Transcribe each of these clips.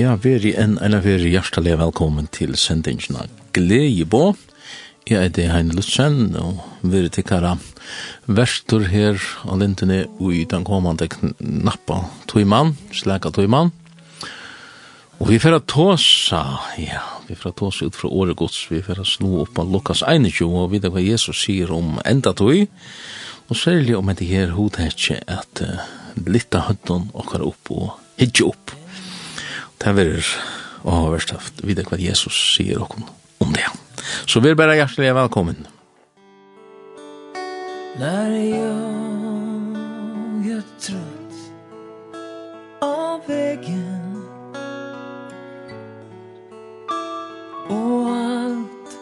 Ja, veri enn eller veri hjertelig velkommen til sendingene Gleibå. Jeg er det Heine Lutzen, og veri tikkara verstur her av lintene ui den kommande knappa tøyman, slæka tøyman. Og vi fyrir tåsa, ja, vi fyrir tåsa ut fra året gods, vi fyrir snu opp av Lukas 21, og vita hva Jesus sier om enda tøy, og særlig om etter her hodhetje at uh, litta høtten okkar opp og hitje opp det er å ha vært haft videre hva Jesus sier og om det. Så vi er bare hjertelig velkommen. När jag är trött av vägen och allt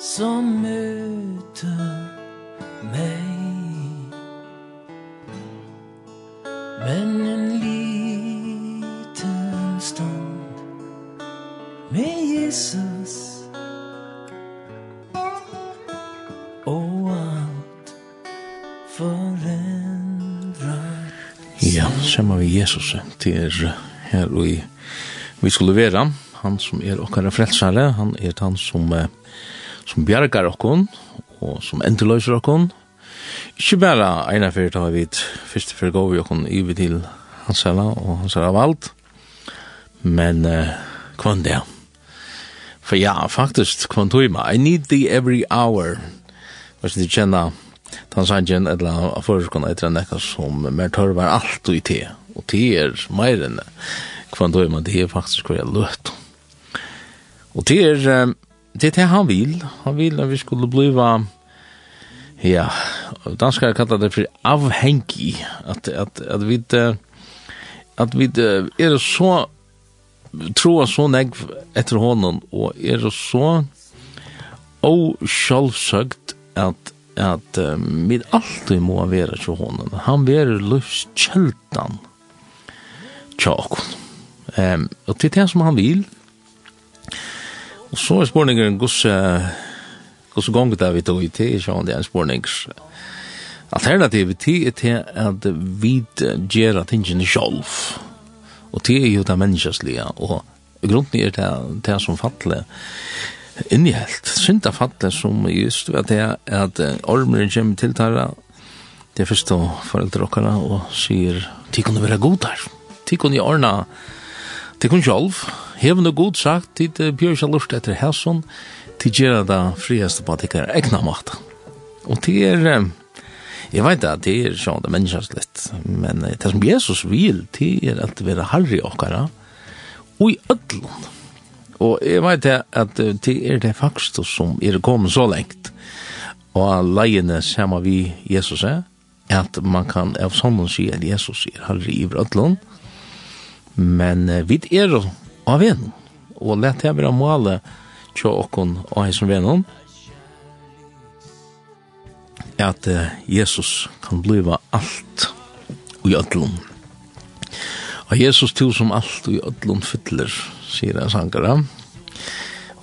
som möter mig Men Jesus. Och allt förändrar Ja, samma vi Jesus till er och i vi skulle vera. Han som er okkara frelsare, han er han som, eh, som bjergar okkon, og som endeløyser okkon. Ikke bare eina fyrir da vi fyrst fyrir gav vi okkon ivi til hans hella og hans hella vald, men eh, kvann det For ja, faktisk, kvann tog I need thee every hour. Hvis du kjenner den sangen, eller forskående etter en ekka som mer tørvar alt i te. Og te er mer enn kvann tog meg, det er faktisk hva jeg løt. Og te er, det er det han vil. Han vil at vi skulle bliva, ja, danskar kallar det for avhengig, at, at, at vi, at vi er så troa så negv etter honom, og er det så og sjálfsøgt at at um, vi alltid må være til honom. Han verer løvskjeldan tja okkur. Um, og til det som han vil. Og så er spurningen gos uh, gos gong det vi tog i til, så det er en spurning alternativet til er til at vi gjerra tingene sjálf. Og det er jo det menneskeslige, og grunden er det, det som fattelig innehelt. Synda fattelig som just ved det er at ormeren kommer til tarra, det er først og foreldre okkara, og sier, de kunne være god der. De kunne ordna, de kunne sjolv, hevende god sagt, de bjør seg lurt etter hæsson, de gjør det frieste på at de kan egna mat. Og det er, Jeg vet at det er sånn, det er litt, men det som Jesus vil, det er at det er harri okkara, og i ødlun. Og jeg vet at det er det faktisk som er kommet så lengt, og leiene sammen vi Jesus er, at man kan av sånn si at Jesus er herre i ødlun, men vi er av en, og lett jeg være måle til åkken og jeg som vennom, at Jesus kan bliva alt i ödlun. Og Jesus til som alt i ödlun fyller, sier han sangara.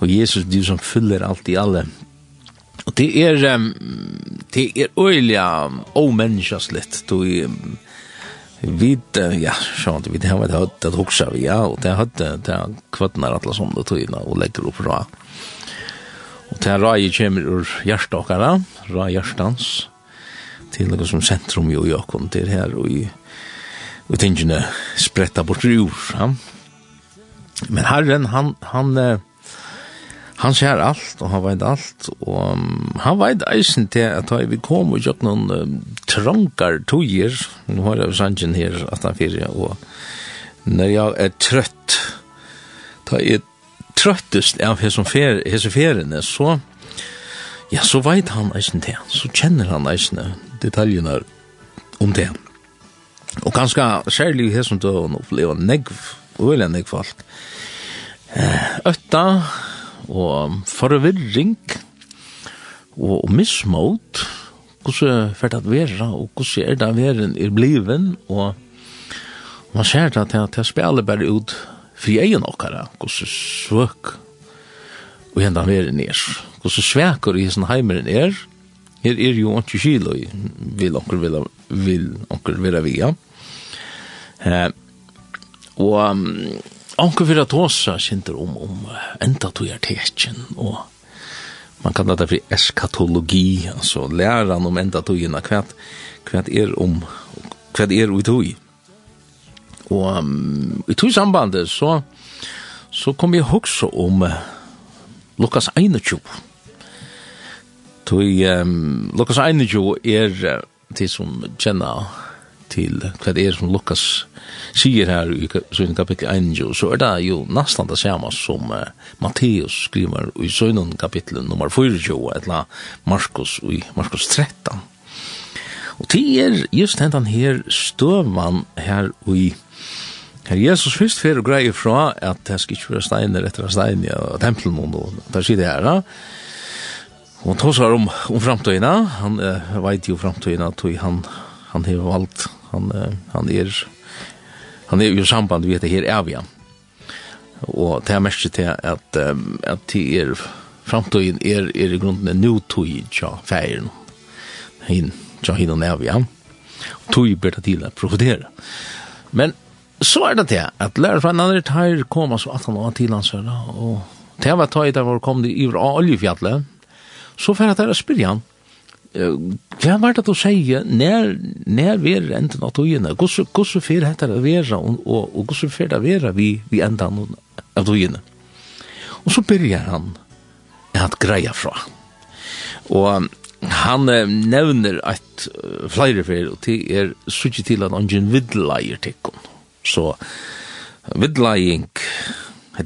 Og Jesus til som fyller alt i alle. Og det er, det er øyla omenneskjaslitt, du vid ja sjón við hava hvat hvat hugsa vi ja og det hatt ta kvatnar alla sum ta og leggur upp frá Og til rai kommer ur hjertakara, rai hjertans, til noe som sentrum jo i okkom til her, og i, og tingene spretta bort ur. Ja. Men herren, han, han, han ser alt, og han veit alt, og um, han veit eisen til at vi kom og gjør noen um, trankar toger, nå har jeg sannsyn her, at han fyrir, og når jeg er trøtt, ta jeg trøttest av hese fer så ja så veit han eisen til, så kjenner han eisen detaljene om det og ganske særlig hesson då han opplever negv øyla negv folk øtta og forvirring og mismot hvordan er det at vera og hvordan er det at vera er bliven og man ser det at det spiller bare ut fri egen okkara, hos svøk og hendan veren er, hos svekur i hessen heimer er, her er jo ikke kilo vil onker vil, vil onker vera via. Eh, og um, onker vil at åsa kjentar om, om enda tog er tekjen, og man kan det for eskatologi, altså læran om enda tog er hva er om, hva er ui tog Og um, i tog sambandet så, så kom jeg også om uh, Lukas 21. Tog um, Lukas 21 er uh, til som kjenner til hva det er som Lukas sier her i Søgnen kapittel 21, så er det jo nesten det samme som uh, Matteus skriver i Søgnen kapittel nummer 24, eller Markus i Markus 13. Og det er just den her støvman her i Her Jesus fyrst fer og greier fra at det skal ikke være steiner etter steiner ja, og tempelen og der sier det her. da. Og han tåsar om, om framtøyna, han uh, veit jo framtøyna, tog han, han har valgt, han, uh, han er han er jo samband vi det her evja. Og det er mest til at, um, at det er framtøyen er, er i grunden en nutøy tja feiren, hin, tja hin og evja. Tøy ber det til å profitere. Men så er det det, at lærer fra en andre tar koma så at han var til hans høyre, og det var tøy der var kom de iver oljefjallet, så for at det er spyrja han, hva var det du sier, når, når vi er enda av tøyene, hvordan fyrir hette det vera, og, og, og hvordan fyrir det vera vi, vi enda av tøyene. Og så byrjar han at greia fra. Og han eh, nevner at uh, flere fyrir, og det er suttet til at han ikke vidleier tikkum. Så vidlajing,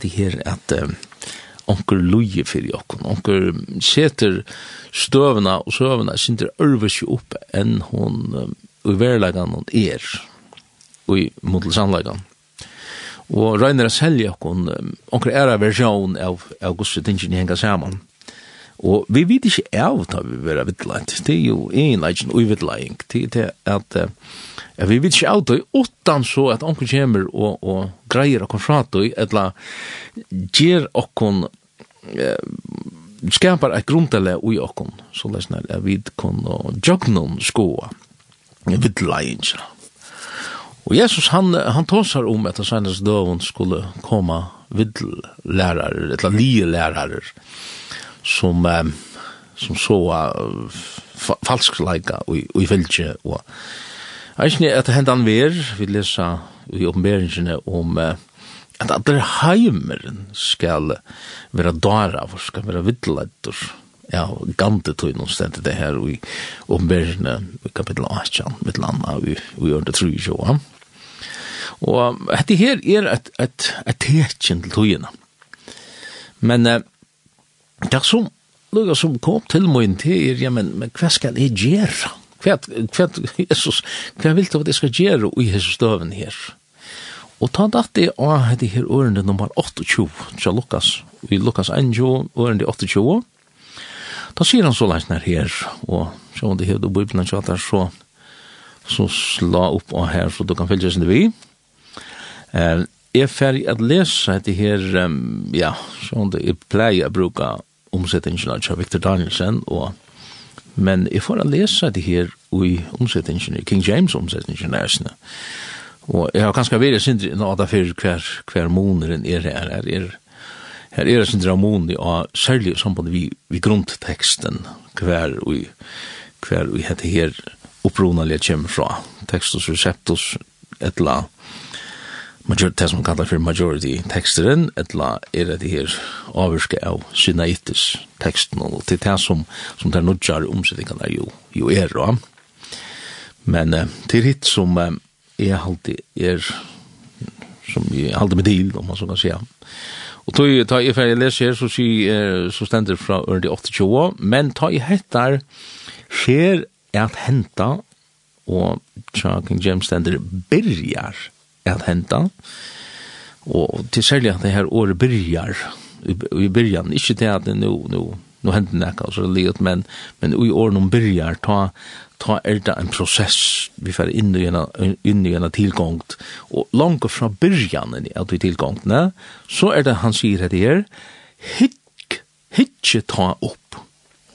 det her at um, onker luje fyrir jokken, onker seter støvna og søvna sinter ørversi opp enn hon um, i verlegan hon er, og i modelsanlegan. Og røyner a selja okken, onker era versjon av, av gusset tingin henga saman. Og vi vet ikke av da vi vera vittlænt. Det er jo en leidjen og vittlæng. Det er at uh, vi vet ikke av da utan så at onker kommer og, og greier okkon fra da etla gjer okkon eh, skapar eit grundele ui okkon så leisner at vi kon og jognon skoa vid vittlæng. Og Jesus han, han tåsar om at hans døvun skulle koma lærare, etla lie lærare, som eh, som så uh, falsk leika og i fylgje og Eisne at hendan ver, vi lesa i oppenberingene om uh, at alle heimeren skal være dara, for skal være vittleitur ja, gante tog noen stedet det her i oppenberingene i kapittel 18, mitt landa i under 3, Og dette her er et, et, et tekjen til tøyene. Men uh, det som lukka som kom til min til er, ja, men, men hva skal jeg gjøre? Hva, hva, Jesus, hva vil du at jeg skal gjøre i Jesus døven her? Og ta at det av det her årene nummer 28, til Lukas, i Lukas 1, årene 28, Da sier han så langt nær her, og så om det hevde bøybna tjater, så, så sla opp av her, så du kan følge sin vi. Eh, er ferdig at lese dette her, um, ja, sånn det er pleier å bruke omsettingen av Victor Danielsen, og, men jeg får at lese dette her i omsettingen, King James omsettingen næsene. Og jeg har kanskje vært sindri nå at det fyrir hver, hver måneden er her, her er Her er det sindra moni, og særlig i samband vi, vi grunnteksten, hver vi, hver vi heter her opprunalega kjem fra, tekstus, receptus, et etla, major det som kallar for majority teksteren, etla er det her avvirske av synaitis teksten, og til det som, som det nudjar omsettingene jo, jo er, da. Men eh, til hitt som eh, er alltid er, som jeg alltid med til, om man så kan säga. Og tog jeg, ta jeg ferdig leser her, så, si, eh, så stender fra Ørndi 28, men ta jeg hettar, skjer at henta, og tja King James stender, byrjar, at henta. Og til særlig at det her året byrjar, i byrjan, ikkje til at det nå, nå, nå hender nekka, så det livet, men, men i året noen byrjar, ta, ta er det en prosess, vi fer inn i en, inn i en tilgångt, og langt fra byrjan i at vi så er det han sier det her, hikk, hikk ta opp.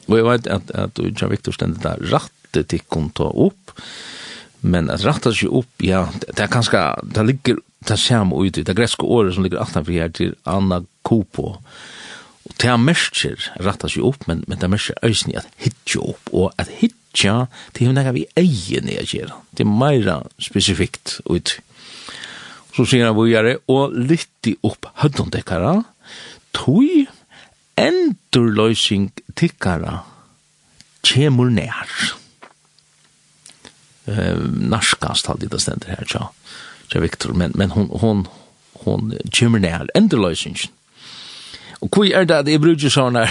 Og jeg vet at, at, du, Jan Victor stendet der, rattet ikke ta opp, Men at rætta seg upp, ja, det er kanskje, det ligger, det samme ut, det greske året som ligger aftanfor her til Anna Kopo. Og det er mersker rætta seg upp, men, men det er mersker øysen i at hitja upp, og at hitja, det er nekka vi eier i å gjøre. Det er meira spesifikt ut. Så sier han vujare, og lytti upp høddondekkara, tui endurløysing tikkara, kjemur nær eh narskast hade det stendet här så. Så Victor men men hon hon hon kommer ner ändlösning. Och hur är det att det brukar såna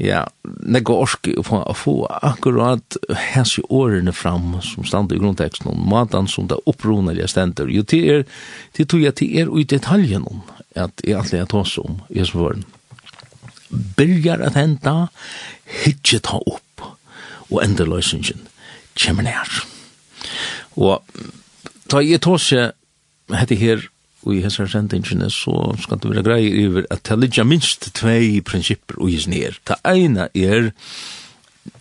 ja, det går orsk på att få akkurat hans i åren fram som stannar i grundtexten och matan som det uppronar jag ständer. Jo, det är, det tror jag till er i detaljen om att jag alltid tar oss om i som vörn. Börjar att hända, hittar ta upp och ändra lösningen kommer nær. Og da jeg tar seg hette her og i hessar sendingene så skal det være grei over at det ligger minst tvei prinsipper og gis ned. Det ene er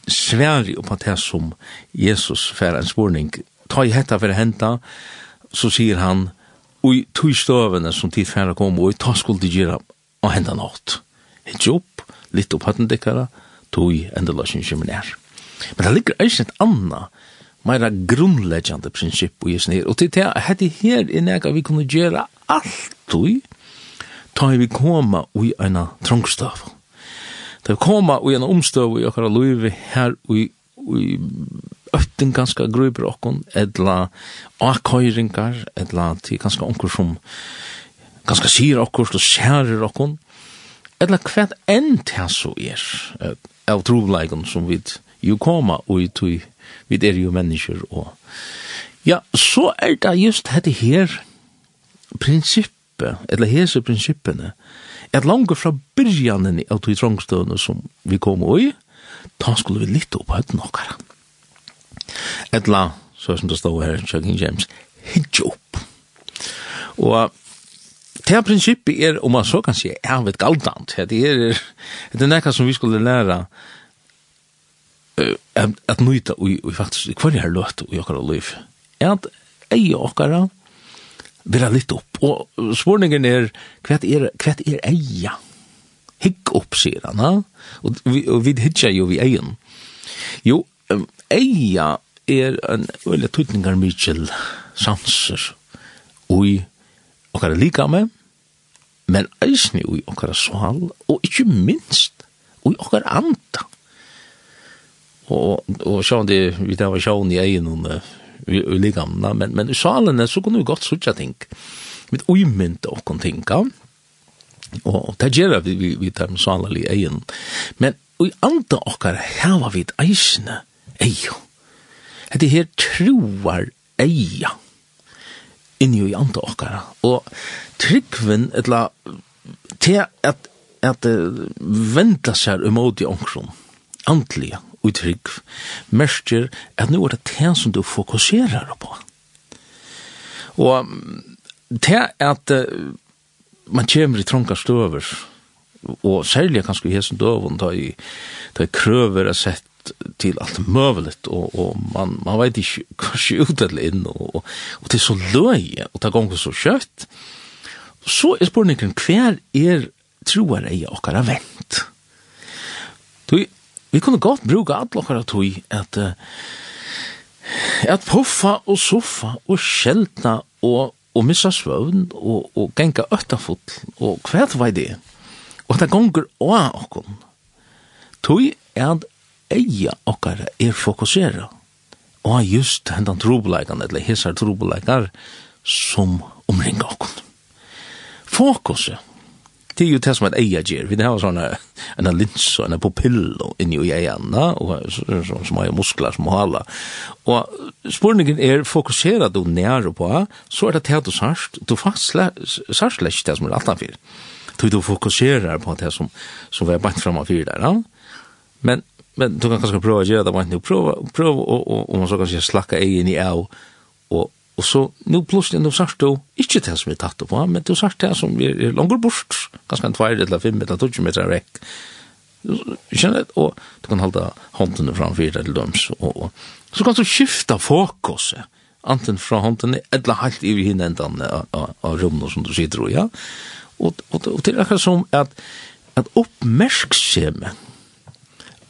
sværi oppa det som Jesus fer en spurning. Ta i hetta for henta, så sier han, og i tog støvene som tid færre kom, og i ta skuld til gira og henda nått. Hitt opp, litt opphatten dekkara, tog enda løsning kjemmer nær. Men det ligger eisen et anna, meira grunnleggjande prinsipp og jesnir, og til det hette her er nega vi kunne gjøre alt ui, ta vi koma ui eina trongstav. Ta vi koma ui eina omstav i okkara luivi her ui, ui ötting ganska gruber okkon, edla akkøyringar, edla til ganska onkur som ganska sier okkur, og særer okkon, edla hvert enn tæs er, av trobleikon som vi jo koma og tui, vi er jo mennesker og ja, så er det just dette her prinsippet, eller hese prinsippene, at langt fra byrjanen av de trangstøvene som vi kom i, da skulle vi litt opp høyden okkara. Etla, så som det stod her, Chucking James, hitje opp. Og det prinsippet er, om man så kan si, er vet galdant, det er, det er nekka som vi skulle læra, at at nøyta og, og faktisk hver er løtt og jokkara liv er at eie okkara vera litt opp og spurningen er hva er, hva er eia hikk opp sier han ha? og, vi, og vi hitja jo vi eien jo eia er en veldig tøytningar mykjel sanser og okkara likame men eisni og okkara sval og ikkje minst og okkara anda og og sjón det vi der var sjón i ein og vi ligamna men men sjálene så kunne vi godt søkja ting. Med uimynt og kon tinka og ta gera vi vi vi tar sjálali ein men og anta okkar hava vit eisne eijo hetta her truar eija inni i anta okkar Og tryggvin, etla, til at, at venta seg umot i omkron, og trygg, merker at nå er det det som du fokuserer på. Og det at uh, man kommer i trånka støver, og særlig kanskje i hesen døven, da i, da i krøver er sett til alt møvelet, og, og man, man vet ikke hva kanskje ut eller inn, og, og det er så løye, og det ganger så kjøtt. Så er spørningen, hver er troer jeg okkar er vent? Vi kunne godt bruke alle okkara tog at uh, at puffa og soffa og sjeltna og, og missa svøvn og, og genga øttafull og hva var det og det gonger av okkur. tog at eia okkara er fokusera og just hendan trobeleikane eller hissar trobeleikar som omringa okkur. fokuset det er jo det som ett eia gjer. Vi har såna en lins og en pupill inni i ejan och så som har muskler som hala. Och spurningen är fokuserad du nära på så er det det du särst du fastla särskilt det som er alt anfyr. Du du fokuserar på det som som vi har bant fram av fyra där. Ja? Men men du kan kanskje prova å göra det man nu prova prova og, og, man så kanske slacka in i au Og så, nu plutselig, nu sørst du, ikke det som vi tatt på, men du sørst det som vi er langer bort, ganske en tvær, eller fem, eller tog meter vekk. Kjenner det, og du kan halda håndene fram fyrir eller døms, og, og så kan du skifta fokuset, anten fra hånden, eller helt i hinn endan av, av rommet som du sitter i, ja. Og, og, og til akkurat som at, at oppmerksomhet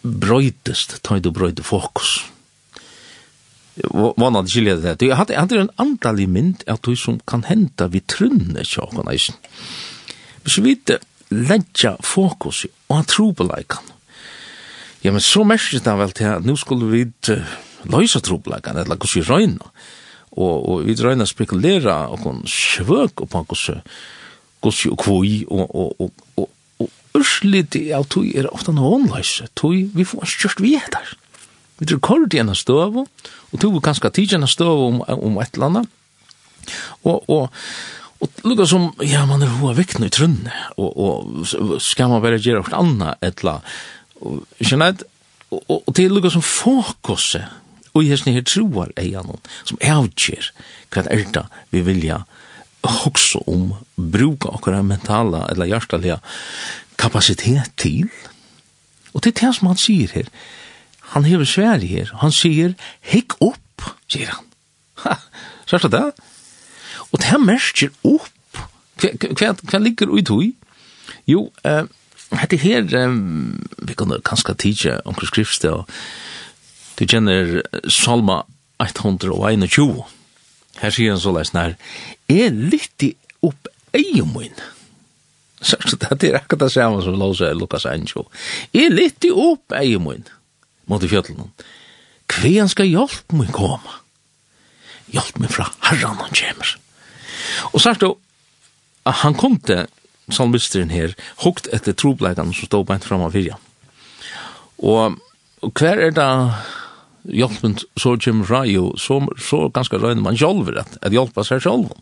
brøytest, tar du brøyte fokus. Ja vanad skilja det här. Han hade en andalig mynd av det som kan hända vid trunne tjokan eisen. Så vi inte lägga fokus och tro på läkan. Ja, men så märkes det väl till att nu skulle vi inte lösa tro på läkan, eller hos vi röjna. Og, og vi røyna spekulera og kon svøk og pankos gos og kvoi og, og, og, og, og ursliti av tui er ofta noen løyse, tui vi får stjørt vi etter. Vi tror kort i en støv og og tog kanskje tidsen har støv om, om et eller annet. Og, og, og lukka som, ja, man er hoa vekkna i trunne, og, og skal man bare gjøre noe annet, et eller annet. Kjenner jeg, og, og, og det er lukka som fokuset, og jeg hesten her troar eier noen, som avgjør hva er det vi vilja hoksa om, bruka okkara mentala eller hjertaliga kapasitet til. Og det er det som han sier her, han hever svær her. Han sier, hikk opp, sier han. Ha, sørst det? Og det her merker opp. Hva, hva, ligger ui tui? Jo, eh, hette her, eh, vi kan kanskje tidsje omkring skriftsted, og du kjenner Salma 121. Her sier han så leis nær, er litt opp eiomun. Sørst det, det er akkurat det samme som låser Lukas 1. Er litt opp eiomun. Ja mot i fjøtlen. Kvean skal hjelp meg komme. Hjelp meg fra herran han kommer. Og sagt då, han kom til salmisteren her, hukt etter trobleikene som stod beint fram av fyrja. Og, og hver er det hjelpen så kommer fra jo, så, så ganske røyner man sjolver at, at hjelpa seg sjolven.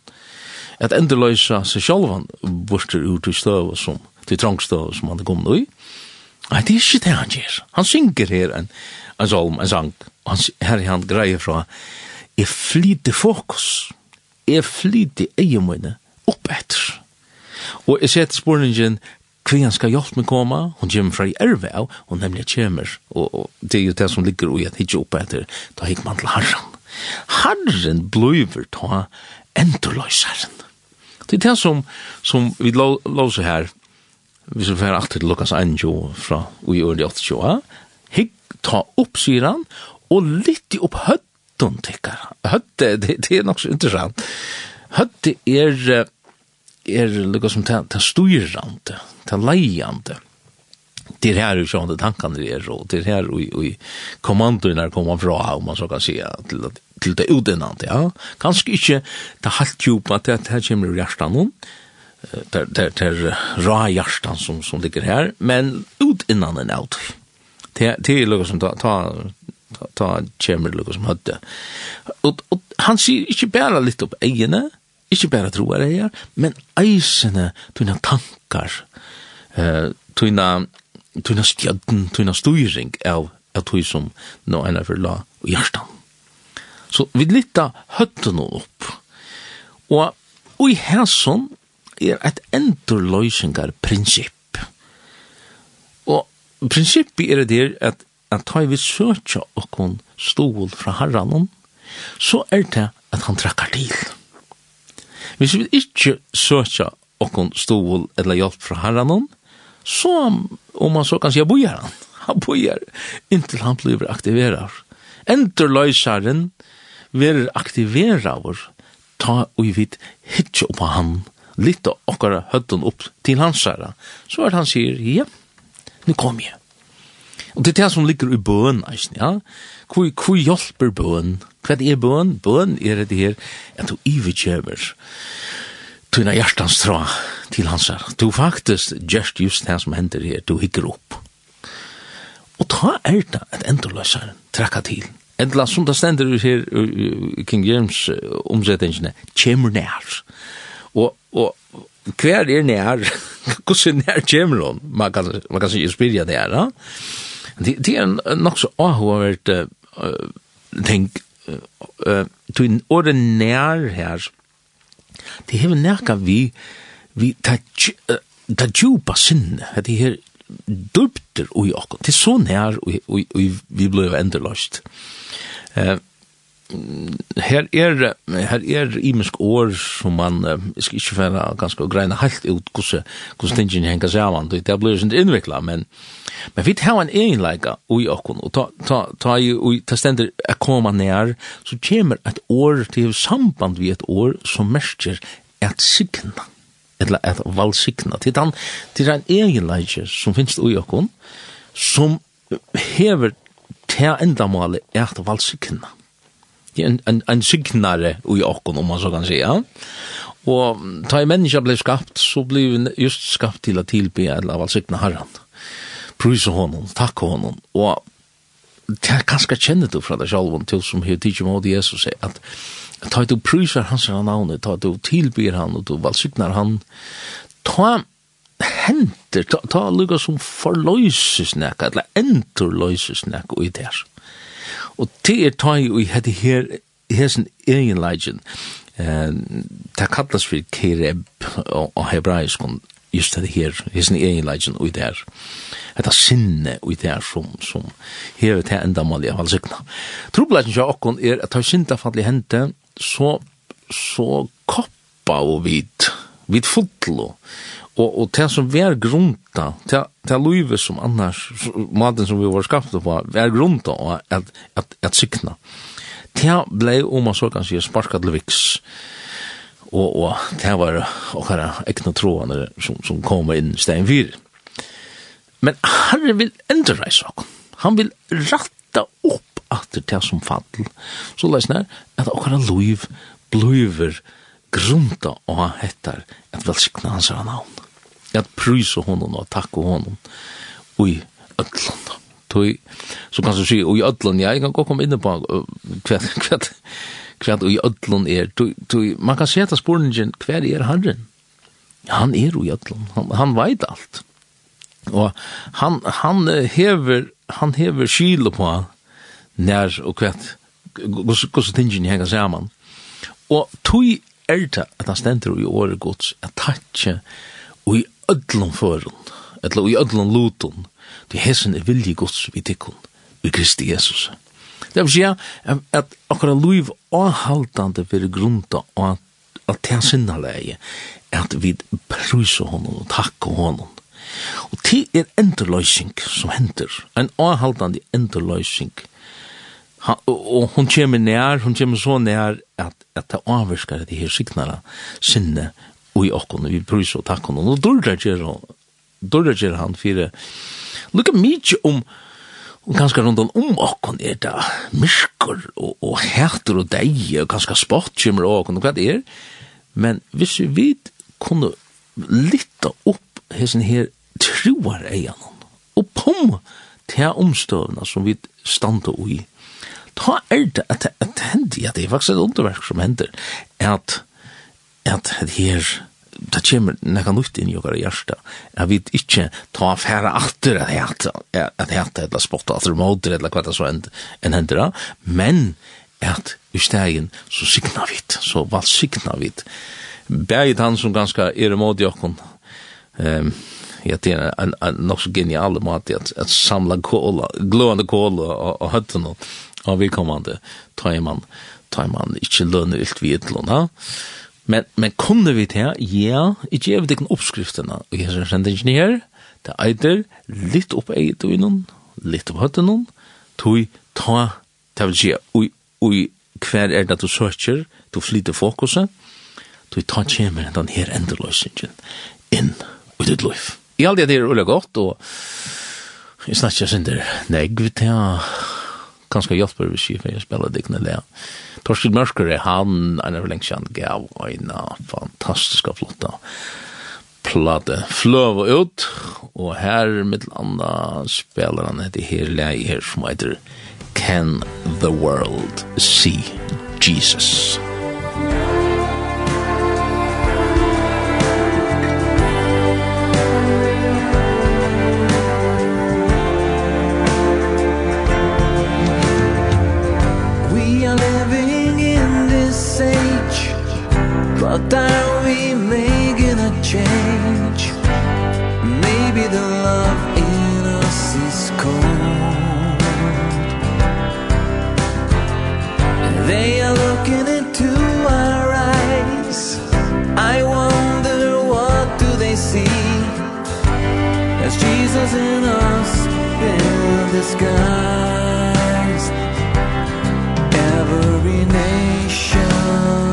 At endeløysa seg sjolven borster ut til støv som, til trangstøv som han kom nå i. Nei, det er ikke det han gjør. Han synger her en, en salm, en sang. Han, her er han greier fra, jeg flyter fokus, jeg flyter egen mine opp etter. Og jeg ser til spørningen, hver han skal hjelpe meg komme, hun kommer fra i erve av, og nemlig kommer, og, og det er jo det som ligger i at hitje opp etter, da gikk man til herren. Herren blir ta endorløseren. Det er det som, som vi låser her, hvis vi fer alltid til Lukas 1 fra i øvrige 8 ha? Higg ta opp, sier han, og litt opp høtten, tenker. Høtte, det, det er nok så interessant. Høtte er, er Lukas som tar styrrande, ta leiande. Det er her jo sånn det tankene er, og det er her og kommandoene kommet fra, om man så kan si, til til det utenant, ja. Kanskje ikke det halvt djupa til at her kommer hjertet noen, der der der ra hjärtan som som ligger här men ut innan en out. Det det är Lucas som ta ta ta chamber Lucas som hade. og, og han ser inte bara lite upp egna, inte bara tror det här, men eisene tuna tankar. Eh tuna tuna stjärn, tuna styring av av tui som nå ena för la och. Så vi litta hötten upp. Och Och i hæsson er et endurløysingar prinsipp. Og prinsippet er det der at at ta vi søtja okkon stol fra herranen, så er det at han trekkar til. Hvis vi ikke søtja okkon stol eller hjelp fra herranen, så, om man så kan si, bojar han. Han bojar inntil han blir aktiverar. Endurløysaren vil aktiverar ta og vi hittje oppa han litt av okkara høtten opp til hans herre, så er det han sier, ja, nu kom jeg. Og det er det som ligger i bøen, eisen, ja. Hvor, hvor hjelper bøen? Hva er bøen? Bøen er det her, at du iverkjøver tuna hjertans tra til hans herre. Du faktisk gjørst just det som hender her, du hikker opp. Og ta er det at endoløseren trekka til. Endla som det stender her, King James omsettingene, kjemur nær. Kjemur nær Og, og hver er nær, hvordan nær kommer hun? Man kan, man kan ikke spyrja det her, da. Det, det er nok så avhåvert uh, ting, uh, til året nær her, det hever nærka vi, vi tar ta djupa sinne, at det her dubter ui okkur, det er så nær ui, ui, ui vi blei endurløst. Uh, her er her er imisk år som man uh, skal ikke finne ganske greina helt ut hvordan hvordan tingene henger sammen. Det blir sånn innviklet men men vi tar en egenleika ui okkon og ta, ta, ta, ui, ta stender a koma nær så kommer et år til samband vi et år som merker et signa eller et valsigna. Til den til en egenleika som finnes ui okkon som hever til endamålet et valsigna en, en, en signare i åkken, om man så kan säga. Og ta i menneske ble skapt, så ble vi just skapt til å tilbe eller av signa herran. Prysa honom, takk honom. Og det er ganske kjennet du fra deg selv, til som her tidsi må Jesus at ta du prysar hans her navn, ta du tilbyr han, og du valsignar han, ta henter, ta, ta lukka som forløyses nek, eller enterløyses nek, og i det. Og det er tøy og hette her, hesen egen legend, det kallas for kereb og hebraisk, just det her, hesen egen legend og der, hette sinne og der som, som her ta enda mal i alle sikna. Trobladjen til okkon er at ta sinta fall i hente, så, så koppa og vid, vid fotlo, og og det som vær grunta til til løve som annars maten som vi var skapt på vær grunta og at at at sikna tær blei om man så kan si sparka til og og det var okkara ekna troane som som kom inn stein fyr men han vil endre reisa han vil ratta opp at det som fall. Så lesnar at okkara løv bluver grunta og hettar at velsikna hans navn at prysa honom og takka honom ui öllun. Tui, så kan du si, ui öllun, ja, jeg kan gå kom inn på kvæt, kvæt, kvæt ui öllun er. Tui, tui, man kan seta spurningen, hver er herren? Han er ui öllun, han, han veit alt. Og han, han hever, han hever kilo på nær og kvæt, gos tingin hengar saman. Og tui er det at han stender i året gods, at takkje, og ödlun förun, etla ui ödlun lutun, til hesen er vilji gods vi tikkun, vi Kristi Jesus. Det vil sija at akkara luiv avhaldande veri grunda og at det leie, at vi prysa honom og takka honom. Og det er endurløysing som hender, en avhaldande enderløysing. Og hon kommer nær, hon kommer så nær at, at det avvirskar det her signara sinne i okkon, vi prøys og takk takkon, og dårlig gjer han, dårlig gjer han fyrir, lukka mykje om, og ganske rundt om okkon er da, myskor og, og hæter og deg, og ganske spott kjemmer og okkon, og hva det er, men hvis vi kunne lytta opp hessen her troar eian, og pom til omstøvna som vi standa ui, ta er det at det hendi, at det er faktisk et underverk som hender, at at her det kommer nekka nytt inn i okkar hjärsta. Jeg vet ikkje ta affæra atter at heta, at heta eller spotta atter moder eller hva det så enn en hendra, men at i stegen så signa vi, så vald signa vi. Begit han som ganska er imod i okkon, um, ja, det er en, en nok så genial måte at, at samla kåla, glående kåla og, og høtten og, og vilkommande tar man, tar man ikkje lønne vidt vidt lønne, Men, men kunne vi til, ja, ikke jeg vet ikke oppskriftene, og jeg sender ikke her, det er eider litt opp eget og innom, litt opp høtten noen, tog ta, det vil si, ui, ui, hver er det du søker, du flyter fokuset, tog ta kjemer den her endeløsningen inn i ditt liv. I all det er ulle godt, og jeg snakker ikke sånn synder negv til, ganska hjälper vi skifer jag det dikna där. Torsten Mörsker han en av längsan gav en fantastiska flotta plate Fløv ut og her med landa spiller han etter her läge her, som heter Can the World See Jesus? Jesus. But are we making a change? Maybe the love in us is cold they are looking into our eyes. I wonder what do they see? As Jesus in us in the skies. Every nation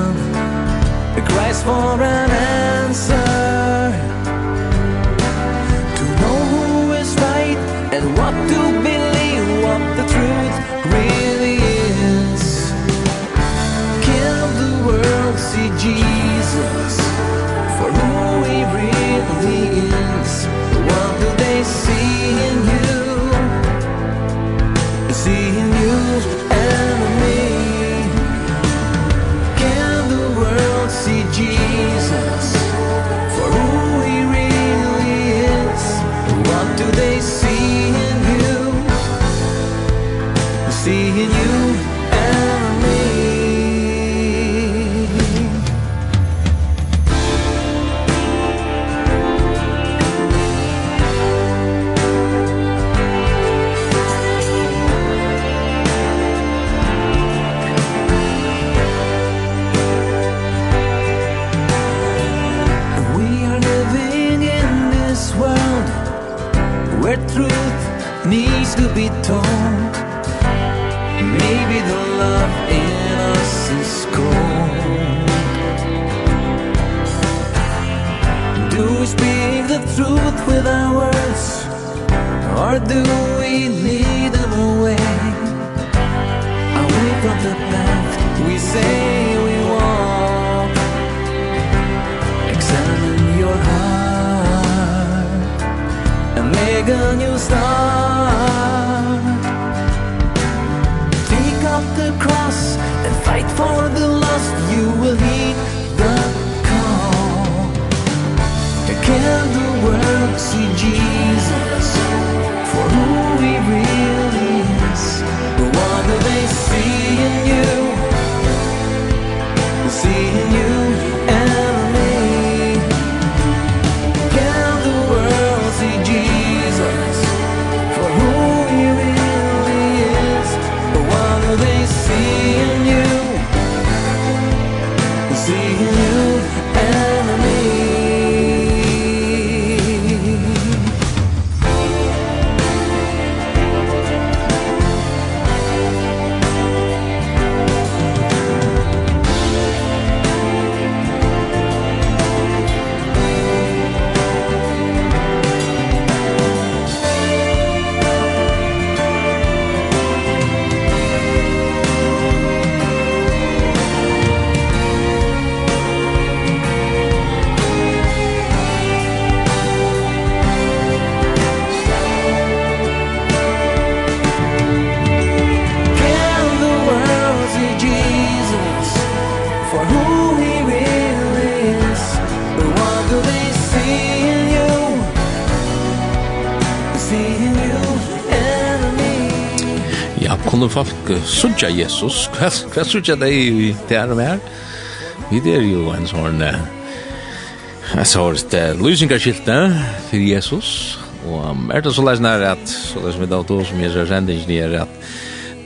for an answer with our words. Or do we lead them away? Away from the path we say we walk Examine your heart And make a new start. Take up the cross And fight for the lost. You will hear Can the world see Jesus? skulle folk sudja Jesus, hva hva sudja deg i det her og mer? Vi er jo en sånn, jeg sa det, løsningarskilte til Jesus, og er det så leis nær at, så leis vi da to som jeg ser sendingen er at,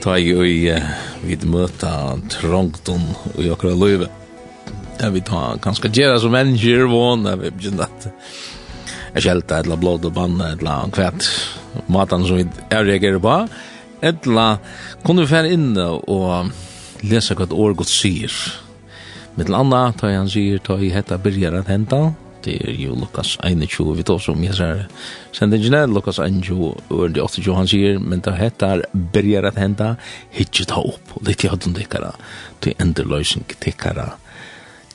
ta jo i og vi møta trongton i okra løyve. Ja, vi ta ganske gjerra som mennesker vån vågna, vi begynner at jeg skjelta et la blod og banne, et la kvæt matan som vi er reagerer på, Edla, kunne vi fære inn og lese hva et år godt sier. Mittel anna, ta han sier, ta i hetta byrjar at henta, det er jo Lukas 21, vi tar som jeg sier, sendingene, Lukas 21, og det er 28, han sier, men ta hetta byrjar at henta, hitje ta opp, og litt i høyden tikkara, til enderløysing tikkara,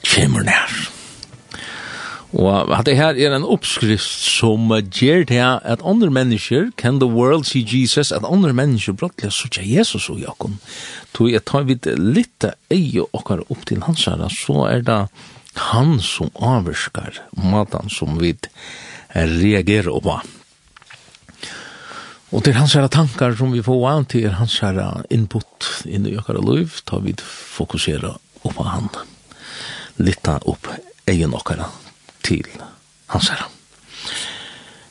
kjemur nær. Og det her er en oppskrift som gjør det at andre mennesker, can the world see Jesus, at andre mennesker brottelig sutja Jesus og Jakob. Tog jeg tar vidt litt eie okkar opp til hans her, så er det han som avvirskar matan som vi reagerer på. Og til hans her tankar som vi får an til hans her input inn i okkar liv, tar vi fokusera på han. Litta opp egen okkara til hans herre.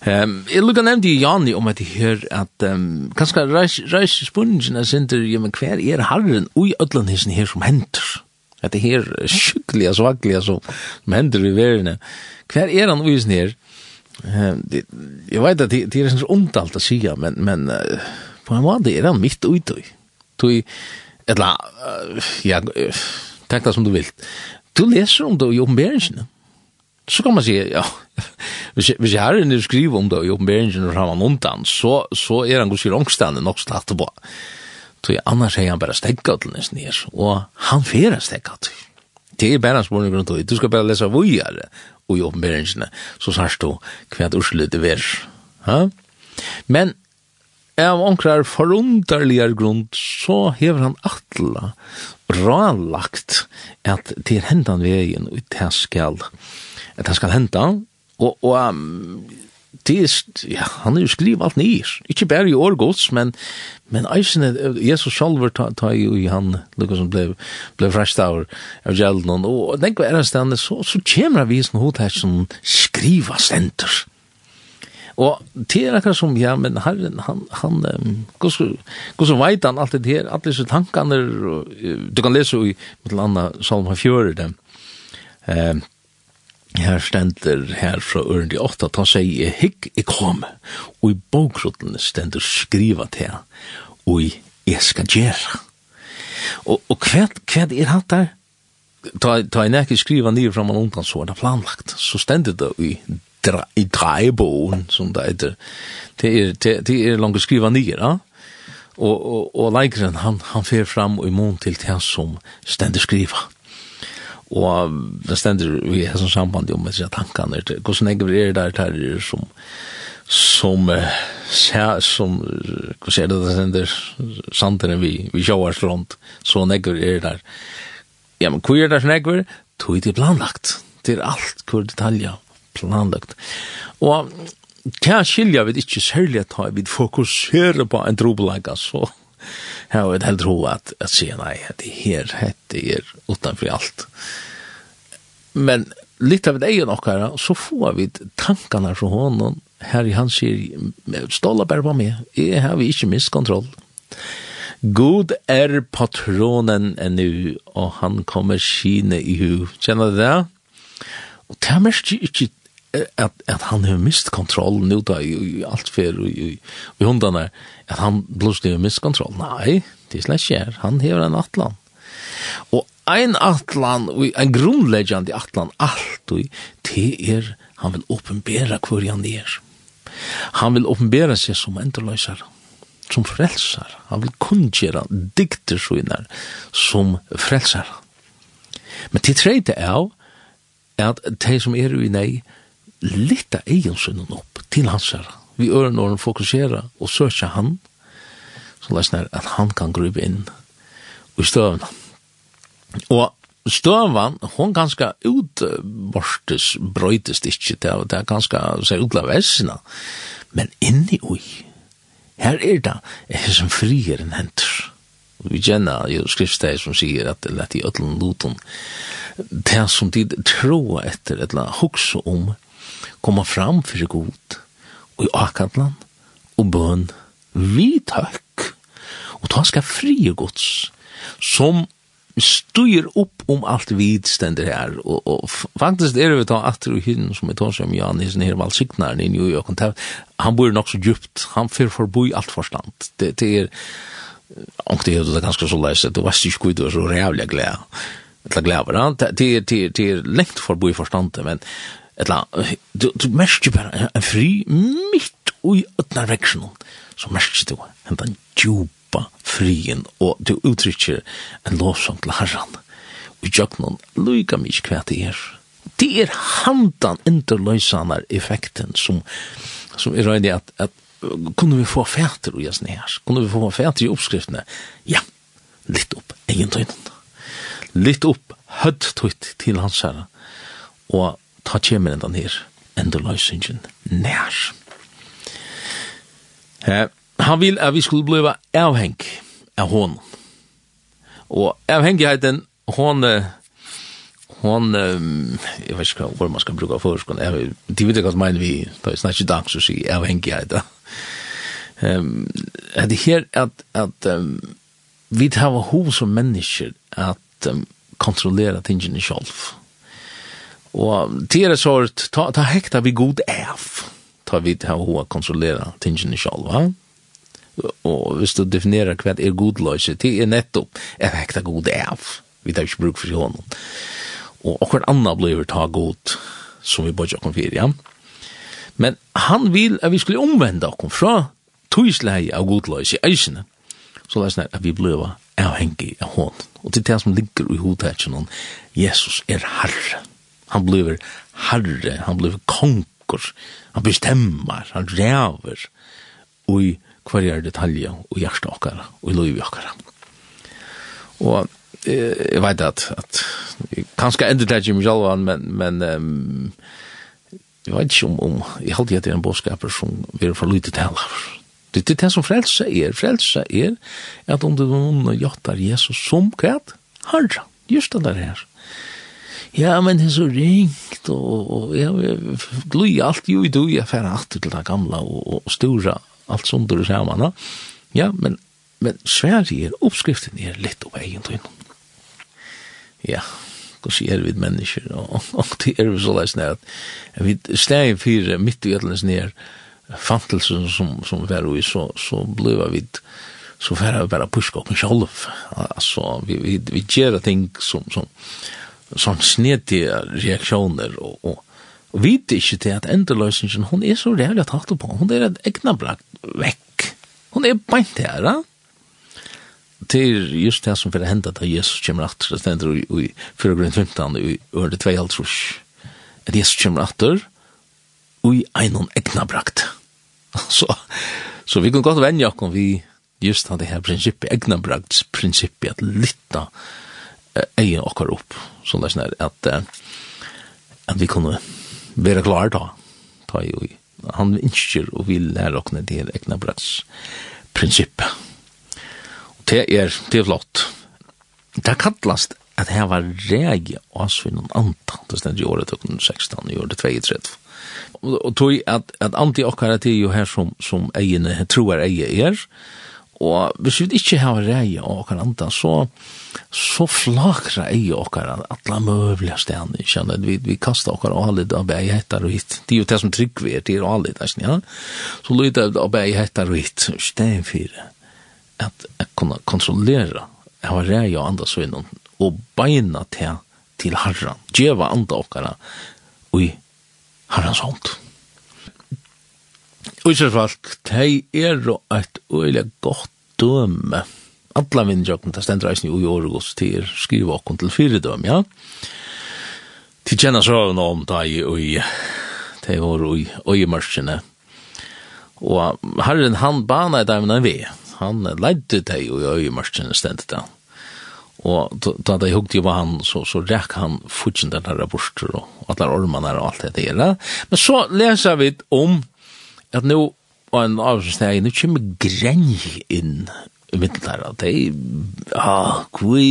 Um, jeg lukka nevnte i Jani om at jeg hør at um, kanskje reis reis spungen er sinter, ja, men hver er harren ui ödlan hissen her som henter? At det her sjukkliga, svakliga som, som henter i verene. Hver er han ui sin her? Um, det, jeg vet at det, det er sånn ondalt å sige, men, men uh, på en måte er han mitt ui tui. Tui, etla, uh, ja, uh, takk det som du vilt. Du leser om det i oppenberingsene så kan man säga, ja, hvis jeg, hvis jeg har en skriver om det i oppenberingen og han undan så, så er han kanskje ångstande nok slatt på. Så annars er han bare stegget til nesten her, og han fyrir stegget til. Det er bare spørsmål grunn til, du skal bare lese vujere og i oppenberingen, så sørst du hva et urslut er Ha? Men av onkrar forunderligar grund så hever han atla ranlagt at til hendan vegin ut her skal at det skal henta, og, og um, det er, ja, han er jo skriv alt nyr, ikke bare i årgods, men, men eisen, Jesus sjálfur ta, ta jo i han, lukka som ble, ble frest av, av gjelden, og den hva er en stedende, så, så kommer vi som her som skriva stenter. Og det er akkurat som, ja, men herren, han, han, um, hvordan veit han alt det her, alle disse tankene, du kan lese i, mitt eller annet, Salma 4, det, eh, her stender her fra Ørendi 8, at han sier, hikk i kom, og i bokrottene stender skriva til og i jeg skal gjøre. Og, og hva, hva er hatt der? Ta, ta en ekki skriva nye fram man undan, så er det planlagt. Så stender det i dra, i dreibogen, som det heter. Det er, det, det er langt skriva nye, ja? Og, og, og leikeren, han, han fer fram og i mån til det som stender skriva og det stender vi har sånn samband om disse tankene, hvordan jeg er der tar som som ser som hva ser det det stender sandene vi, vi sjåar rundt, så negver er der ja, men hvor er det negver? Tog det planlagt. Til alt hvor detaljer planlagt. Og Kan skilja vi ikke særlig at vi fokuserer på en trobelaga, så har jag helt ro att, att sier nei, det är heter det är utanför allt. Men lite av det är ju her, så får vi tankarna fra hånden, her i hans säger, ståla bara på mig, jeg har vi ikke minst kontroll. God er patronen ennå, og han kommer skine i hu. Kjenner du det? Og det er mest ikke at, at han har mist da, i, i alt fer og i hundene at han blåslig med miskontroll. Nei, det er slett skjer. Han hever en atlan. Og ein atlan, en grunnleggjande atlan, alt og det er, han vil åpenbæra hver han er. Han vil åpenbæra seg som endreløsar, som frelsar. Han vil kunngjera dikter søgnar som frelsar. Men til tredje er at de som er i nei, litta egen sønnen opp til hans herre vi ør når han fokusera og søker han, så lest nær at han kan grupe inn i støvna. Og støvan, hon ganske utborstes, brøytest ikkje, det er, det er seg utla vesina, men inni ui, her er det, er som frier en hentur. Vi kjenner jo skriftsteg som sier at det er i ødlen loton, det som de tror etter, eller hoksa om, komma fram fyrir god, och i akantlan og bøn, vi takk, og ta skal fri gods, som styr upp om allt vid ständer här och, och faktiskt är det vi tar att och hinn som vi tar som Jan i sin här valsignaren i New York. Och han bor nog så djupt han för förbi allt förstand det, det är och det är det ganska så läst det var sjuk ut och så jävla glädje eller glädje det är det är längt förbi förstånd men Etla, du, du merker bare en fri mitt ui ötnar veksjonen, så merker du en den djupa frien, og du uttrykker en lovsang til herran, og jøknon luka mykje hva det er. Det er handan interløysanar effekten som, som er røyde at, at kunne vi få fæter ui jasne her, kunne vi få fæter i oppskriftene, ja, litt opp egen egentøynen, litt opp hødd til hans herra, og ta kjemen enda nir, enda løysingen nær. Eh, han vil at vi skulle bliva avheng av hon. Og avhengigheten, hon, hon, jeg vet ikke hva man skal bruka for, sko, de vet ikke hva mener vi, da vi snakker dag, så sier avhengighet. Um, det her at, at um, vi tar hov som mennesker at um, kontrollera tingene sjálf. Og til det sort, ta, ta hekta vi god F, ta vi til å kontrollera tingene selv, va? Og hvis du definerer hva er godløse, det er nettopp et hekta god F, vi tar ikke bruk for honom. Og akkurat anna blir ta god, som vi bodja kom fyrir, ja? Men han vil at vi skulle omvende okkom fra tuislei av godløse i eisene, så det er sånn at vi blir avhengig av hånden. Og til det som ligger i hodetjen, Jesus er herre. Han blir herre, han blir konkur, han bestemmer, han ræver i er detalje og hjertet okkara, og i livet okkara. Og eh, jeg vet at, at kanskje enda det ikke mye men, men um, jeg vet ikke om, om jeg halte at det er en bådskaper som vi er for lite til Det er det som frelse er. Frelse er at om du noen gjør Jesus som kvæt, herre, just det der her. Ja, men det er så ringt, og, og ja, gløy alt jo i du, jeg fer alt til det gamla, og, og stora alt sunder du ser man, ja, men, men Sverige er oppskriften er litt av egen tøyn. Ja, hva sier vi mennesker, og, og det er jo så leis nær, at vi steg fire midt i etlens nær, fantelsen som, som var i, så, så blei vi så færre vi bare puska okken sjolv, altså, vi, vi, vi gjerra ting som, som, som sånn snedige reaksjoner og, og, og vet ikke til at endeløsningen, hun er så rævlig at på, hun er et egna brakt vekk. Hun er beint her, ja? til just det som fyrir henda da Jesus kommer atter, det stender i 4 grunn i øret 2 halvtrus, at Jesus kommer atter, og i einon egna brakt. Så, så vi kan godt vennja okkur vi just det her prinsippet, egna brakt prinsippet, at da, eie okkar opp, sånn det er at, at vi kunne være klar da, ta i ui. Han ønsker og vil lære okkne det her egna brats prinsippet. Og det er, det er flott. Det kallast at her var regi asvinn antan, det stendt i året 2016, i året 32. og tog at, at anti okkara til jo her som, som egene, troer eie er, og hvis vi ikke har reie og okkar anta, så, så flakra ei okkar at alla mövliga ständer känner vi vi kastar okkar och av där hettar og och hit det er jo det som trygg vi det är alla där ja. Så lite av bäj hettar og hit stein för at jeg kunne kontrollera har det jag andra så innan och beina til, til harran, djeva andra okkar og oj Herrens hand. Utsjørsvalg, de er jo et øyelig godt døme alla vindjokken, det stender eisen i åregos til skriva okken til fyridøm, ja. Til kjenna søvn om da i ui, det var ui, ui mørkene. Og herren han bana i dem vi, vei, han leidde deg ui ui mørkene stendet da. Og da de hugde jo han, så, så rekk han futsin den her borster og alle ormene og alt det der. Men så leser vi om at nå og en avsnitt, nå kommer grenj inn i middel der, at de, ja, kvi,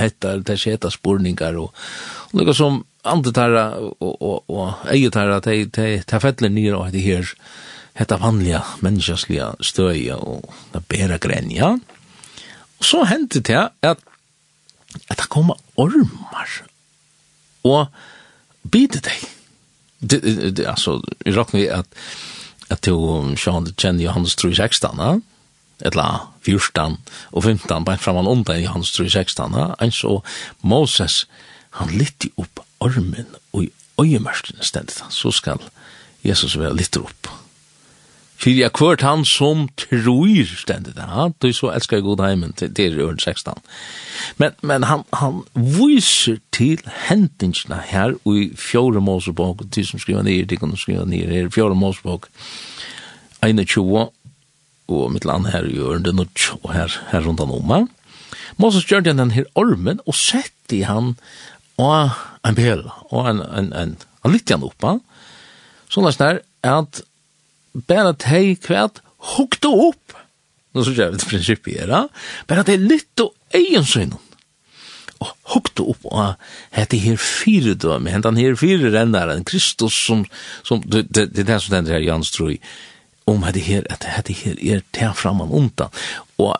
hettar, det skjeta spurningar, og, og lukka som andre tarra, og, og, og eget tarra, de, de, de fettler nir og det her, hetta vanliga menneskasliga støya og det bera grenja. Og så hendte det at, at det koma ormar og bidde deg. Det, det, det, altså, jeg råkner at at du, Sean, kjenner Johannes 3.16, ja? eller 14 og 15, bare framan undan i hans 3, 16, ha? en så Moses, han lytti opp ormen og i øyemørsten stendet han, så skal Jesus være litt opp. For jeg kvart han som tror stendet han, ja, du så elskar god heimen til, til øren 16. Men, men han, han viser til hendingsna her og i fjore Mosebok, de som skriver ned, de kan skrive ned her, fjore Mosebok, 21, og mitt land her gjør det nok, og her, her rundt han om. Moses gjør den den her ormen, og sette han og en bel, og en, en, en, en litt igjen oppa, sånn er det at bare at kvært hukte opp, nå så gjør vi det prinsippet her, bare at litt og egen synen, og hukte opp og hette her fire døme, hette han her fire rennaren, Kristus som, som det, det, det er det som den her Jans tror om hade här att hade här är tär framan undan. Och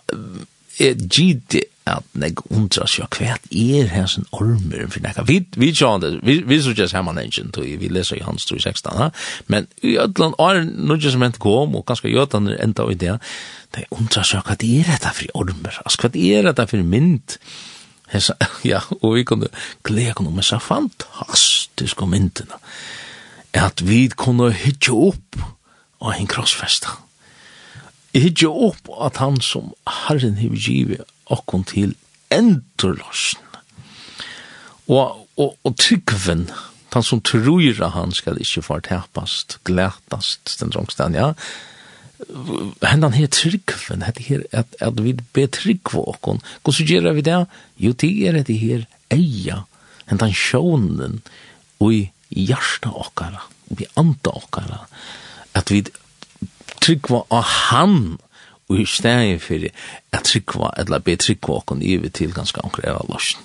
är gid at neg undra sig kvært er här sån ormer for näka vi vi tjande vi vi så just hemma engine då vi läser i hans 316 va men i allan er nu just ment kom og kanske gör den enda i idea det undra sig vad er är detta för ormer alltså vad är detta för mynt Hesa, ja, og vi kunne glede kunne med så fantastiske myndene. At vi kunne hytte opp og en krossfesta. Jeg hittir opp at han som Herren hiv givet okkon til endurlåsen. Og, og, og tryggven, han som truira han skal få fortepast, glætast, den sångstan, ja. Hendan her tryggven, hette her, at, at vi betryggva okkon. Hvordan gjerra vi det? Jo, det er det her eia, hendan sjånen, og i hjärsta okkara, og i anda okkara, at vi tryggva av han og i stedet for at tryggva, eller be tryggva okkon vi til ganske anker eva lorsen.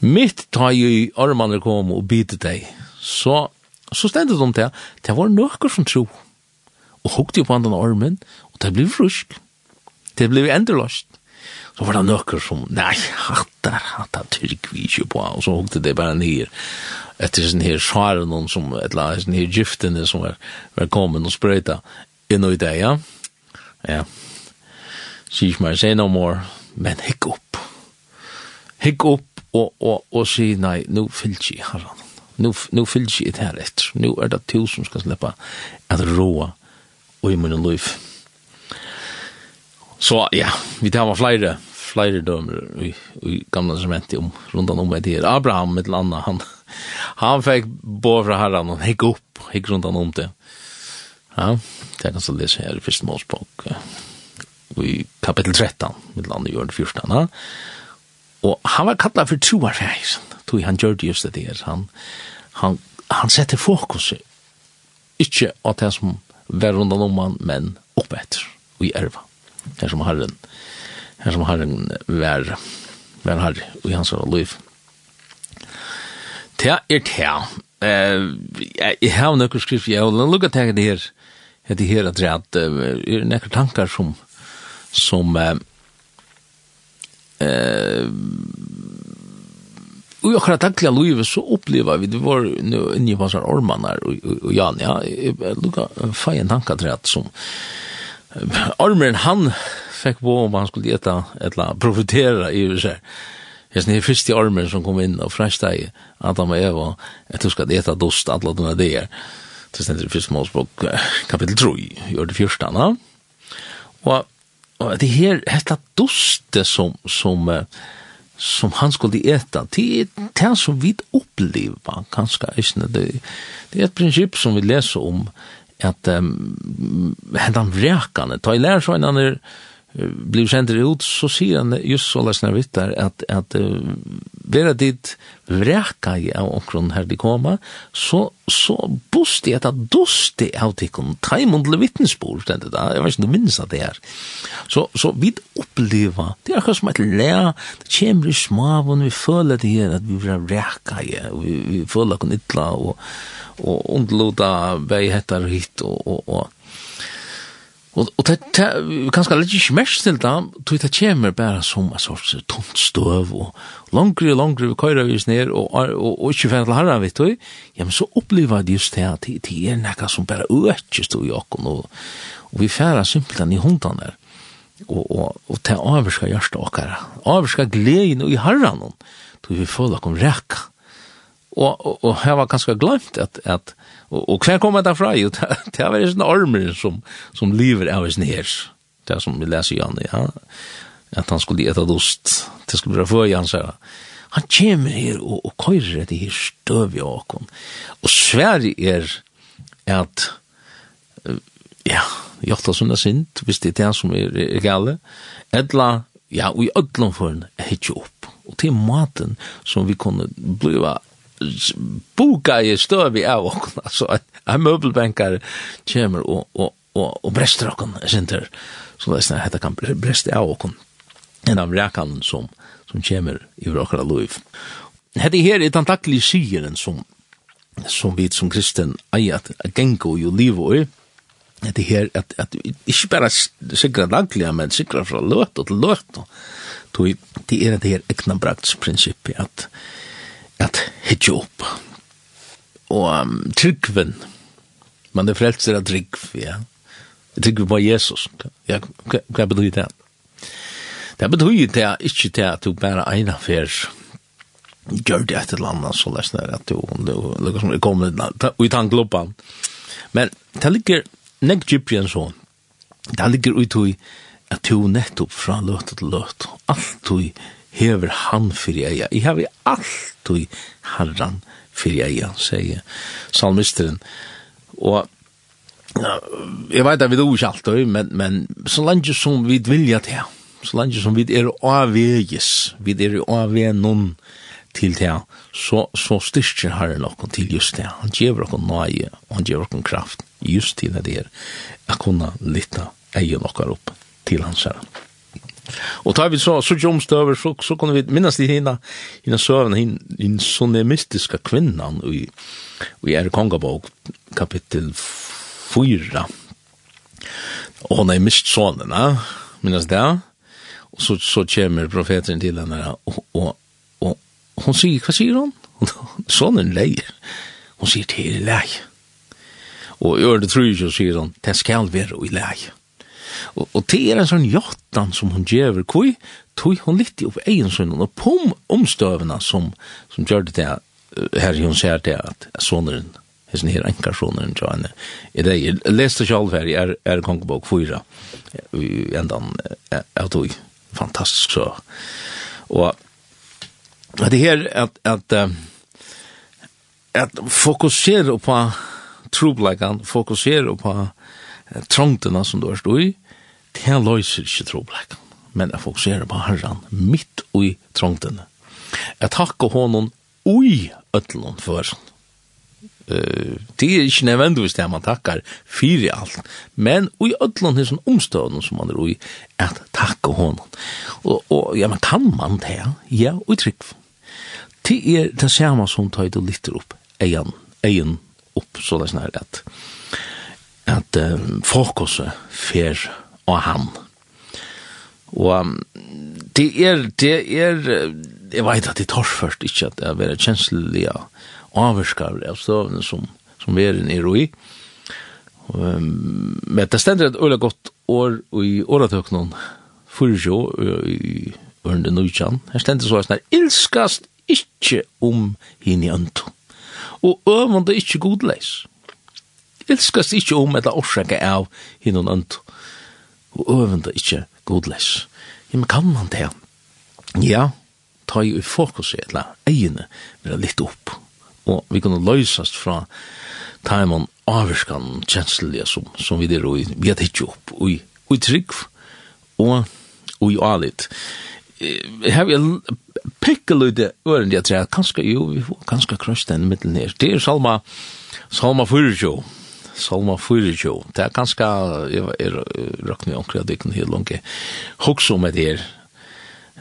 Mitt tar jo i ormaner kom og bidde deg, så, så stendet de til, det var nøkker som tro, og hukte jo på andan ormen, og det ble frusk, det ble endurlost så var det nøkker som, nei, hattar, hattar, tyrk vi ikke på, og så hukte det bare nir, etter sin her svaren, noen som, eller sin her giftene som var, var kommet og sprøyta, inn og i det, ja, ja, sier ikke meg, say no more, men hikk opp, hikk opp, og, og, og si, nei, nå fyllt ikke herran, nu, nu fyllt ikke et her etter, nu er det to som skal slippe at roa, og i munnen liv, Så ja, vi tar var flere, flere dømer i, i gamla testamentet om, rundt om det her. Abraham, et eller annet, han, han fikk bo fra herren, han hikk opp, hikk rundt om det. Ja, det kan så lese her i første målspåk, i kapittel 13, et eller annet gjør det 14, ja. Og han var kallet for troarfjægsen, tog han gjør det just det der. han, han, han setter fokuset, ikke av det som var rundt om han, men oppetter, og i erva her som Herren, her som Herren vær, vær herre i hans liv. Det er Eh Jeg har noen skrift, jeg har lukket til det her, det her at det er noen tankar som, som, eh, i akkurat dagliga livet så upplever vi, det var nu inni på sånne ormanar och, Jan, ja, jag lukar fejen tankar till som, Ormeren han fikk på om han skulle eta, etla, profitera i seg. Jeg snir fyrst i Ormeren som kom inn og fresta i Adam og Eva, at du skal gjeta dost alle dine dager. Det stender i fyrst målsbok kapittel 3, gjør det første, na? Og, og det her, hetta doste som, som, som han skulle eta, det er det som vi opplever, kanskje, det, det er et prinsipp som vi leser om at um, hentan vrekane, ta i lærer så en annen blir sender ut, så sier han just så lesna vittar at, at uh, vera dit vreka i av omkron her de koma, så, så bosti at at dosti av tikkun, taimundle vittnesbord, stendet da, jeg vet ikke, du minnes at det er. Så, så vi oppleva, det er som et lea, det kommer smavun, vi føler det her, at vi vera vreka i, vi, vi føler kun ytla, og, og undluta vei hettar hit, og, og, og Og, og det, det, kanskje litt ikke mest til det, tog det kommer bare som en sorts tomt støv, og langere og langere vi køyre vi ned, og, og, og, ikke ferdig til herren, vet du, ja, men så opplever det just det, at det er noe som bare øker stå i åkken, og, og vi færer simpelthen i hundene der, og, og, og det avvarsker hjertet åkere, avvarsker gleden i herren, tog vi føler kom rekka, og, og, og jeg var ganske glemt at, at Og, og hver kom det fra? Jo, det er en armer som, som lever av sin her. Det er som vi leser i Janne, ja. At han skulle eta dost. Det skulle være for han sier. Han kommer her og, og køyrer etter her støv i åkken. Og Sverige er at, ja, jota som er sint, hvis det er det som er, er gale, Edla, ja, og i ødlom for en, er ikke opp. Og til maten som vi kunne bliva boka i støv i av okken, altså, en møbelbenkar kommer og, og, og, og brester okken, jeg synes så det er sånn, at kan breste av okken, en av rekan som, som kommer i okkara loiv. Hette her er den daglige sigeren som, som vi som kristen eier at gengo i liv og i, det her at at ikke bare sikra daglige, men sikra fra løt og til løt. Tui det er det her ekna praktisk prinsipp at at hitje opp. Og um, tryggven, man er frelster av tryggv, ja. Tryggv på Jesus, ja, hva, hva betyr det? Det betyr det ikke til at du bare eina fer gjør det et eller annet, så lest det at du, du liksom er kommet ut i gloppan. Men det ligger nek gypjen sånn, det ligger ut i at du nettopp fra løt til løt, alt du hever han fyrir eia. Jeg hever alltid herran fyrir eia, sier salmisteren. Og ja, jeg vet at vi do ikke alt, men, men så langt som vi vilja til, så langt som vi er avveges, vi er avveg noen til det, så, så styrker Herren noen til just det. Han gjør noen nøye, og han gjør noen kraft just til det er, å kunne lytte eie noen opp til hans herren. Og tar vi så, så omstøver, så, så kunne vi minnes de hina, hina søven, hina, hina mystiska kvinnan i, i er kongabok, kapittel 4. Og hon er mist sonen, ja, minnes det. Og så, så kommer profeten til henne, og, og, og, hon sier, hva sier hon? Sonen leier. Hon sier, det er Och Og i øret tror jeg ikke, sier hon, det skal være i lei. Og, og det er en sånn jottan som hun gjør hvor tog hun litt opp egen sønnen og på omstøvene som, som gjør det til her hun ser til at sonen, hessen her enkar sonen til henne, er det, jeg leste selv her, er, er kongebok 4, i endan, jeg tog, fantastisk så. Og det her, at, at, at fokusere på trobleggene, fokusere på trångtene som du har stått i, det løser ikke troblekken, men jeg fokuserer på herren midt i trångtene. Jeg takker honom ui øtlån for. Uh, det er ikke nødvendigvis det man takkar fyrir alt, men ui øtlån er sånn omstående som man er ui at takka honom. Og, og ja, men kan man det? Ja, ui trygg. Det er det samme som tar det litter opp, egen, egen opp, så det er sånn at, at um, fokuset fer og han. Og det er, det er, jeg vet at det tar først ikke at det er veldig kjenslig avvarskar av støvene som, som vi er i. Um, men det stender et øyla godt år i åretøknen, fyrtjå i ørende nøytjan. Her stender så sånn her, ilskast ikkje om hinn i ønto, og øvende ikkje godleis. Ilskast ikkje om etter årsaka av hinn i ønto og øvende ikke godles. Ja, men kan man det? Ja, ta jo i fokus i eller egene, vil litt opp. Og vi kunne løysast fra taimon avvarskan kjenslige som, som vi der, og vi har ikke opp, og i, trygg, og, og i alit. Her vil jeg pekke løyde øren, jeg tror, kanskje jo, vi får kanskje krøst den middelen her. Det er salma, salma 4, Salma 24. Det er ganske, jeg er råkne omkring at det kan helt langt. Hoks om det her.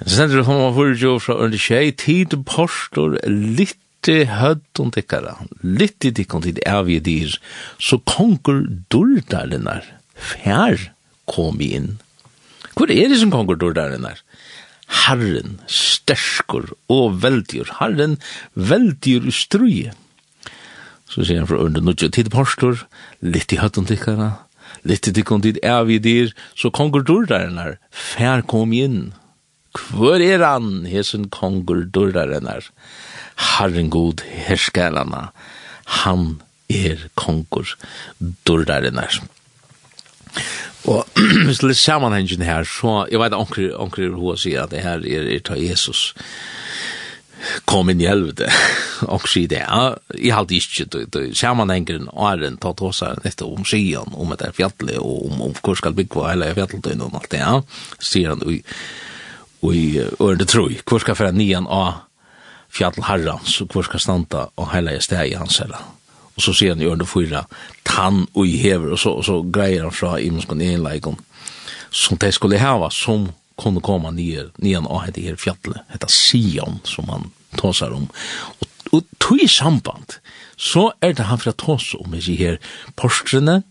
Så sender du Salma 24 fra Ørne tjei, tid postor, litt hødd om tikkara, litt i tikkum tid avje dyr, så konger dordarinnar, fær kom inn. Hvor er det som konger dordarinnar? Herren, sterskur og veldyr, Herren, veldyr i struje. Så sier han fra under nudja tid parstor, litt i høtten tikkara, litt i tikkon tid er vi dyr, så konger dordaren her, fær kom inn. Hvor er han, hesen konger dordaren her? Herren god herskalana, han er konger dordaren her. Og hvis det er sammanhengen her, så jeg vet anker, anker hva sier at det her er, er ta Jesus. Jesus kom inn i helvete. og si det, ja, jeg halte ikke, du, du, sammenhengeren og æren tatt hos her nettopp om siden, om det er fjallet, og om, om hvor skal bygge hele fjallet og alt det, ja, sier han, og i ørende troi, hvor skal fære nian av fjall herrans, og hvor skal standa og hele steg i hans herra. Og så sier han i ørende fyra, tann og i hever, og så, og så greier han fra imenskon enleikon, som de skulle hava, som kunne komme ner nian av dette her fjallet, dette Sion som han tåsar om. Och, och tog i samband så är det han för att tåsa om i her porstrene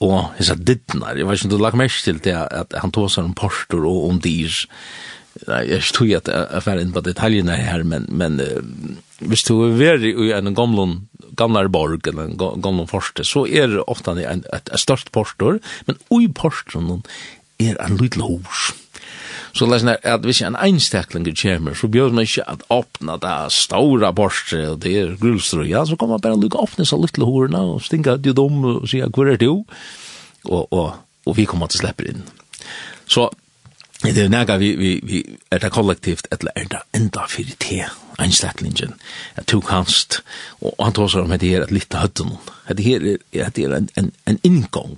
och disse dittnar. jeg vet ikke om du lagt mest til det att han tåsar om porster och om dyr. Jag tror ju att jag färre inn på detaljene här men, men hvis du er veri i en gamlon gamle borg eller en gamlon forster så är det ofta en, ett, et størst porster men oj porster er en liten hos. Så det er sånn at hvis en einstaklinger kommer, så bjør man ikke at åpne det store borste, og det er grulstrøya, så kan man bare lukke åpne seg litt hårene, og stinga til dem, og sier, hvor er du? Og, og, og vi kommer til å slippe inn. Så Det er nega vi, vi, vi er det kollektivt, eller er det enda fyrir te, einstaklingen, at du kanst, og han tås om at det er et litt høtten, at det her er, det er en, en, en inngang,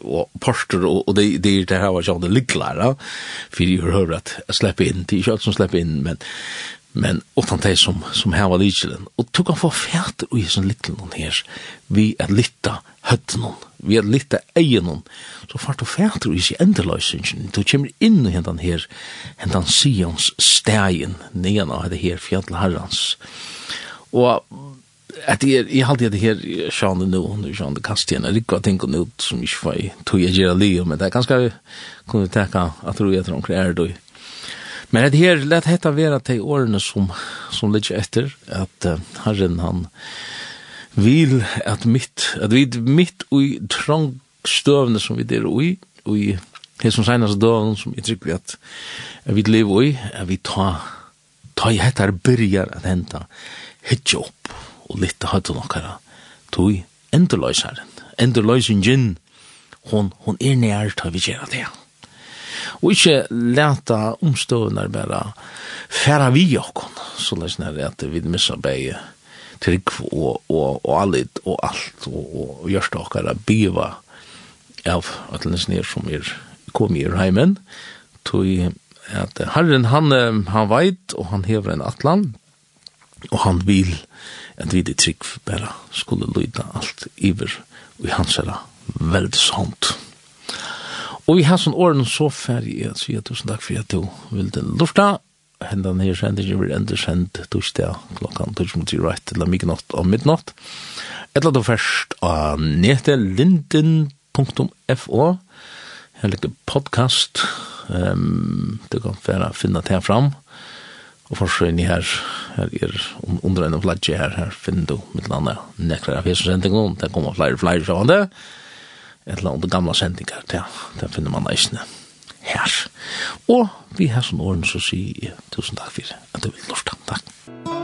og porster, og, og det, det er det her var sånn det ligglare, fyrir jeg hører at jeg slipper inn, det er ikke alt som slipper inn, men men utan de som, som hava lykjelen. Og du kan få fæt ui sin lykjelen her, vi er lytta høtten vi er lytta egen så fart du fæt ui sin endeløysingen, du kommer inn i hentan her, hentan Sions stegen, negan av det her fjall herrans. Og at er, jeg halte det her sjående nå, nu sjående kast igjen, jeg rikker og tenker som ikke var i tog jeg gjør livet, men det er ganske kunne vi teka, at du er etter omkring er det Men det her, let hetta vera til årene som, som ligger etter, at uh, Herren han vil at mitt, at vi mitt ui trong støvne som vi der ui, ui Det som senast døvne som jeg trykker vi at, at vi lever ui, at vi ta, ta i hettar byrjar at henta hitje opp og litt høyta nokkara tog endeløysaren, endeløysingen, hon, hon er nær til vi gjerra det, ja og ikke leta omstående bare færa vi okkon, så lest nær at vi missa beie trygg og, og, og allit og alt og, og, og gjørst okkar a biva av atlenesnir som er kom i heimen, tog at Herren han, han veit og han hever en atlan og han vil at vi det trygg bare skulle lyda alt iver og i hans er veldig sant. Og i hans åren så ferdig jeg sier tusen takk for at du vil ville lufta. Hendan her sender jeg vil enda sendt torsdag klokkan torsdag mot right eller midnatt og midnatt. Etla du først av nete linden.fo Her ligger podcast. Um, du kan færa finna det her fram. Og forsøgn i her, her er under en flagge her, her finner du mitt landa nekrar av hese sendingen. Det kommer flere flere fra det et eller annet gamla sendingar, det, det finner man eisne her. Og vi har sånn åren så sier jeg tusen takk for at du vil lorta. Takk.